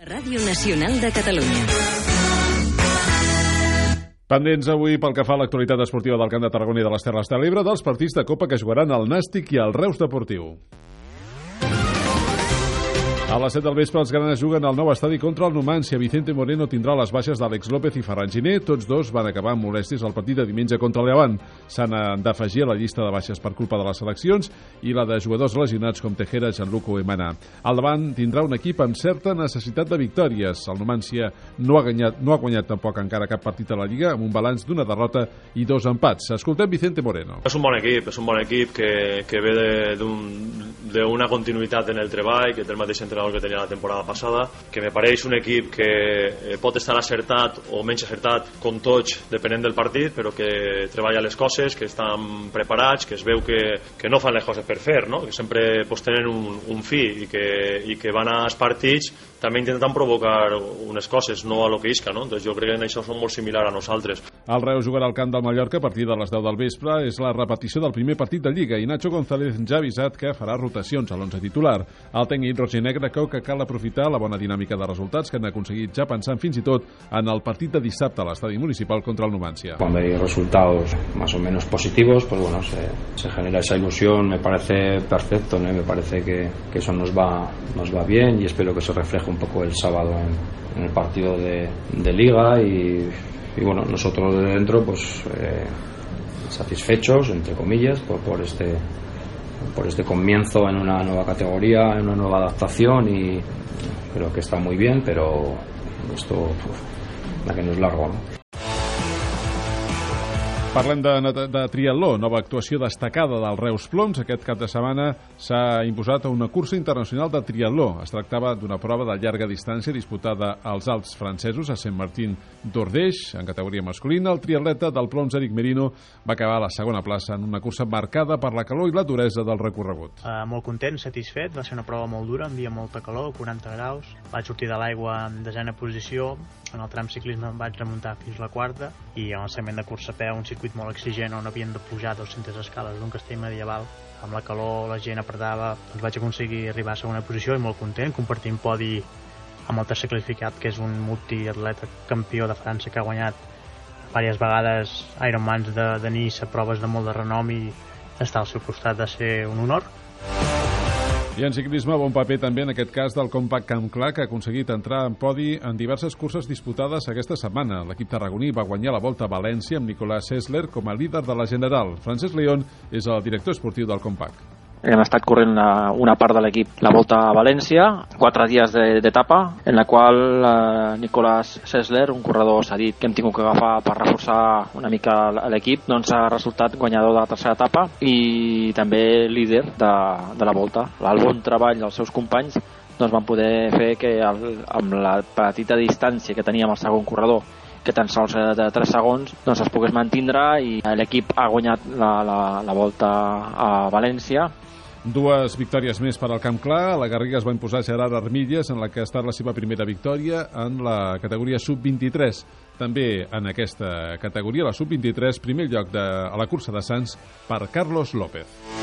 Ràdio Nacional de Catalunya. Pendents avui pel que fa a l'actualitat esportiva del Camp de Tarragona i de les Terres de l'Ebre dels partits de Copa que jugaran al Nàstic i al Reus Deportiu. A les 7 del vespre, els granes juguen al nou estadi contra el Numancia. Vicente Moreno tindrà les baixes d'Àlex López i Ferran Giner. Tots dos van acabar amb molèsties al partit de diumenge contra el Llevant. S'han d'afegir a la llista de baixes per culpa de les seleccions i la de jugadors lesionats com Tejera, Gianluco i Manà. Al davant tindrà un equip amb certa necessitat de victòries. El Numancia no ha guanyat, no ha guanyat tampoc encara cap partit a la Lliga, amb un balanç d'una derrota i dos empats. Escoltem Vicente Moreno. És un bon equip, és un bon equip que, que ve d'una un, continuïtat en el treball, que té el mateix entrenador entrenador que tenia la temporada passada, que me pareix un equip que eh, pot estar acertat o menys acertat com tots, depenent del partit, però que treballa les coses, que estan preparats, que es veu que, que no fan les coses per fer, no? que sempre pues, tenen un, un fi i que, i que van als partits també intentant provocar unes coses, no a lo que isca, no? Entonces jo crec que en això són molt similar a nosaltres. El Reus jugarà al camp del Mallorca a partir de les 10 del vespre. És la repetició del primer partit de Lliga i Nacho González ja ha avisat que farà rotacions a l'11 titular. El tècnic roger negre creu que cal aprofitar la bona dinàmica de resultats que han aconseguit ja pensant fins i tot en el partit de dissabte a l'estadi municipal contra el Numancia. Cuando hay resultados más o menos positivos, pues bueno, se, se genera esa ilusión, me parece perfecto, ¿no? me parece que, que eso nos va, nos va bien y espero que se refleje un poco el sábado en, en el partido de, de liga y, y, bueno, nosotros de dentro pues eh, satisfechos, entre comillas, por, por este por este comienzo en una nueva categoría, en una nueva adaptación y creo que está muy bien, pero esto uf, la que no es largo. ¿no? Parlem de, de triatló, nova actuació destacada del Reus Ploms. Aquest cap de setmana s'ha imposat a una cursa internacional de triatló. Es tractava d'una prova de llarga distància disputada als Alps francesos a Saint-Martin d'Ordeix, en categoria masculina. El triatleta del Ploms, Eric Merino, va acabar a la segona plaça en una cursa marcada per la calor i la duresa del recorregut. Uh, molt content, satisfet. Va ser una prova molt dura, amb dia molta calor, 40 graus. Vaig sortir de l'aigua en desena posició. En el tram ciclisme em vaig remuntar fins la quarta i en el segment de cursa a peu un circuit molt exigent on havien de pujar 200 escales d'un castell medieval. Amb la calor, la gent apretava doncs vaig aconseguir arribar a segona posició i molt content, compartint podi amb el tercer classificat que és un multiatleta campió de França que ha guanyat diverses vegades Ironmans de, de Nice a proves de molt de renom i estar al seu costat de ser un honor i en ciclisme, bon paper també en aquest cas del Compact Camp Clar, que ha aconseguit entrar en podi en diverses curses disputades aquesta setmana. L'equip tarragoní va guanyar la Volta a València amb Nicolás Sessler com a líder de la General. Francesc León és el director esportiu del Compact hem estat corrent una, una part de l'equip la volta a València, quatre dies d'etapa, en la qual eh, Nicolás Sessler, un corredor cedit que hem tingut que agafar per reforçar una mica l'equip, doncs ha resultat guanyador de la tercera etapa i també líder de, de la volta. El bon treball dels seus companys doncs van poder fer que el, amb la petita distància que teníem el segon corredor que tan sols de 3 segons doncs es pogués mantindre i l'equip ha guanyat la, la, la volta a València Dues victòries més per al Camp Clar. La Garriga es va imposar Gerard Armilles, en la que ha estat la seva primera victòria en la categoria sub-23. També en aquesta categoria, la sub-23, primer lloc de, a la cursa de Sants per Carlos López.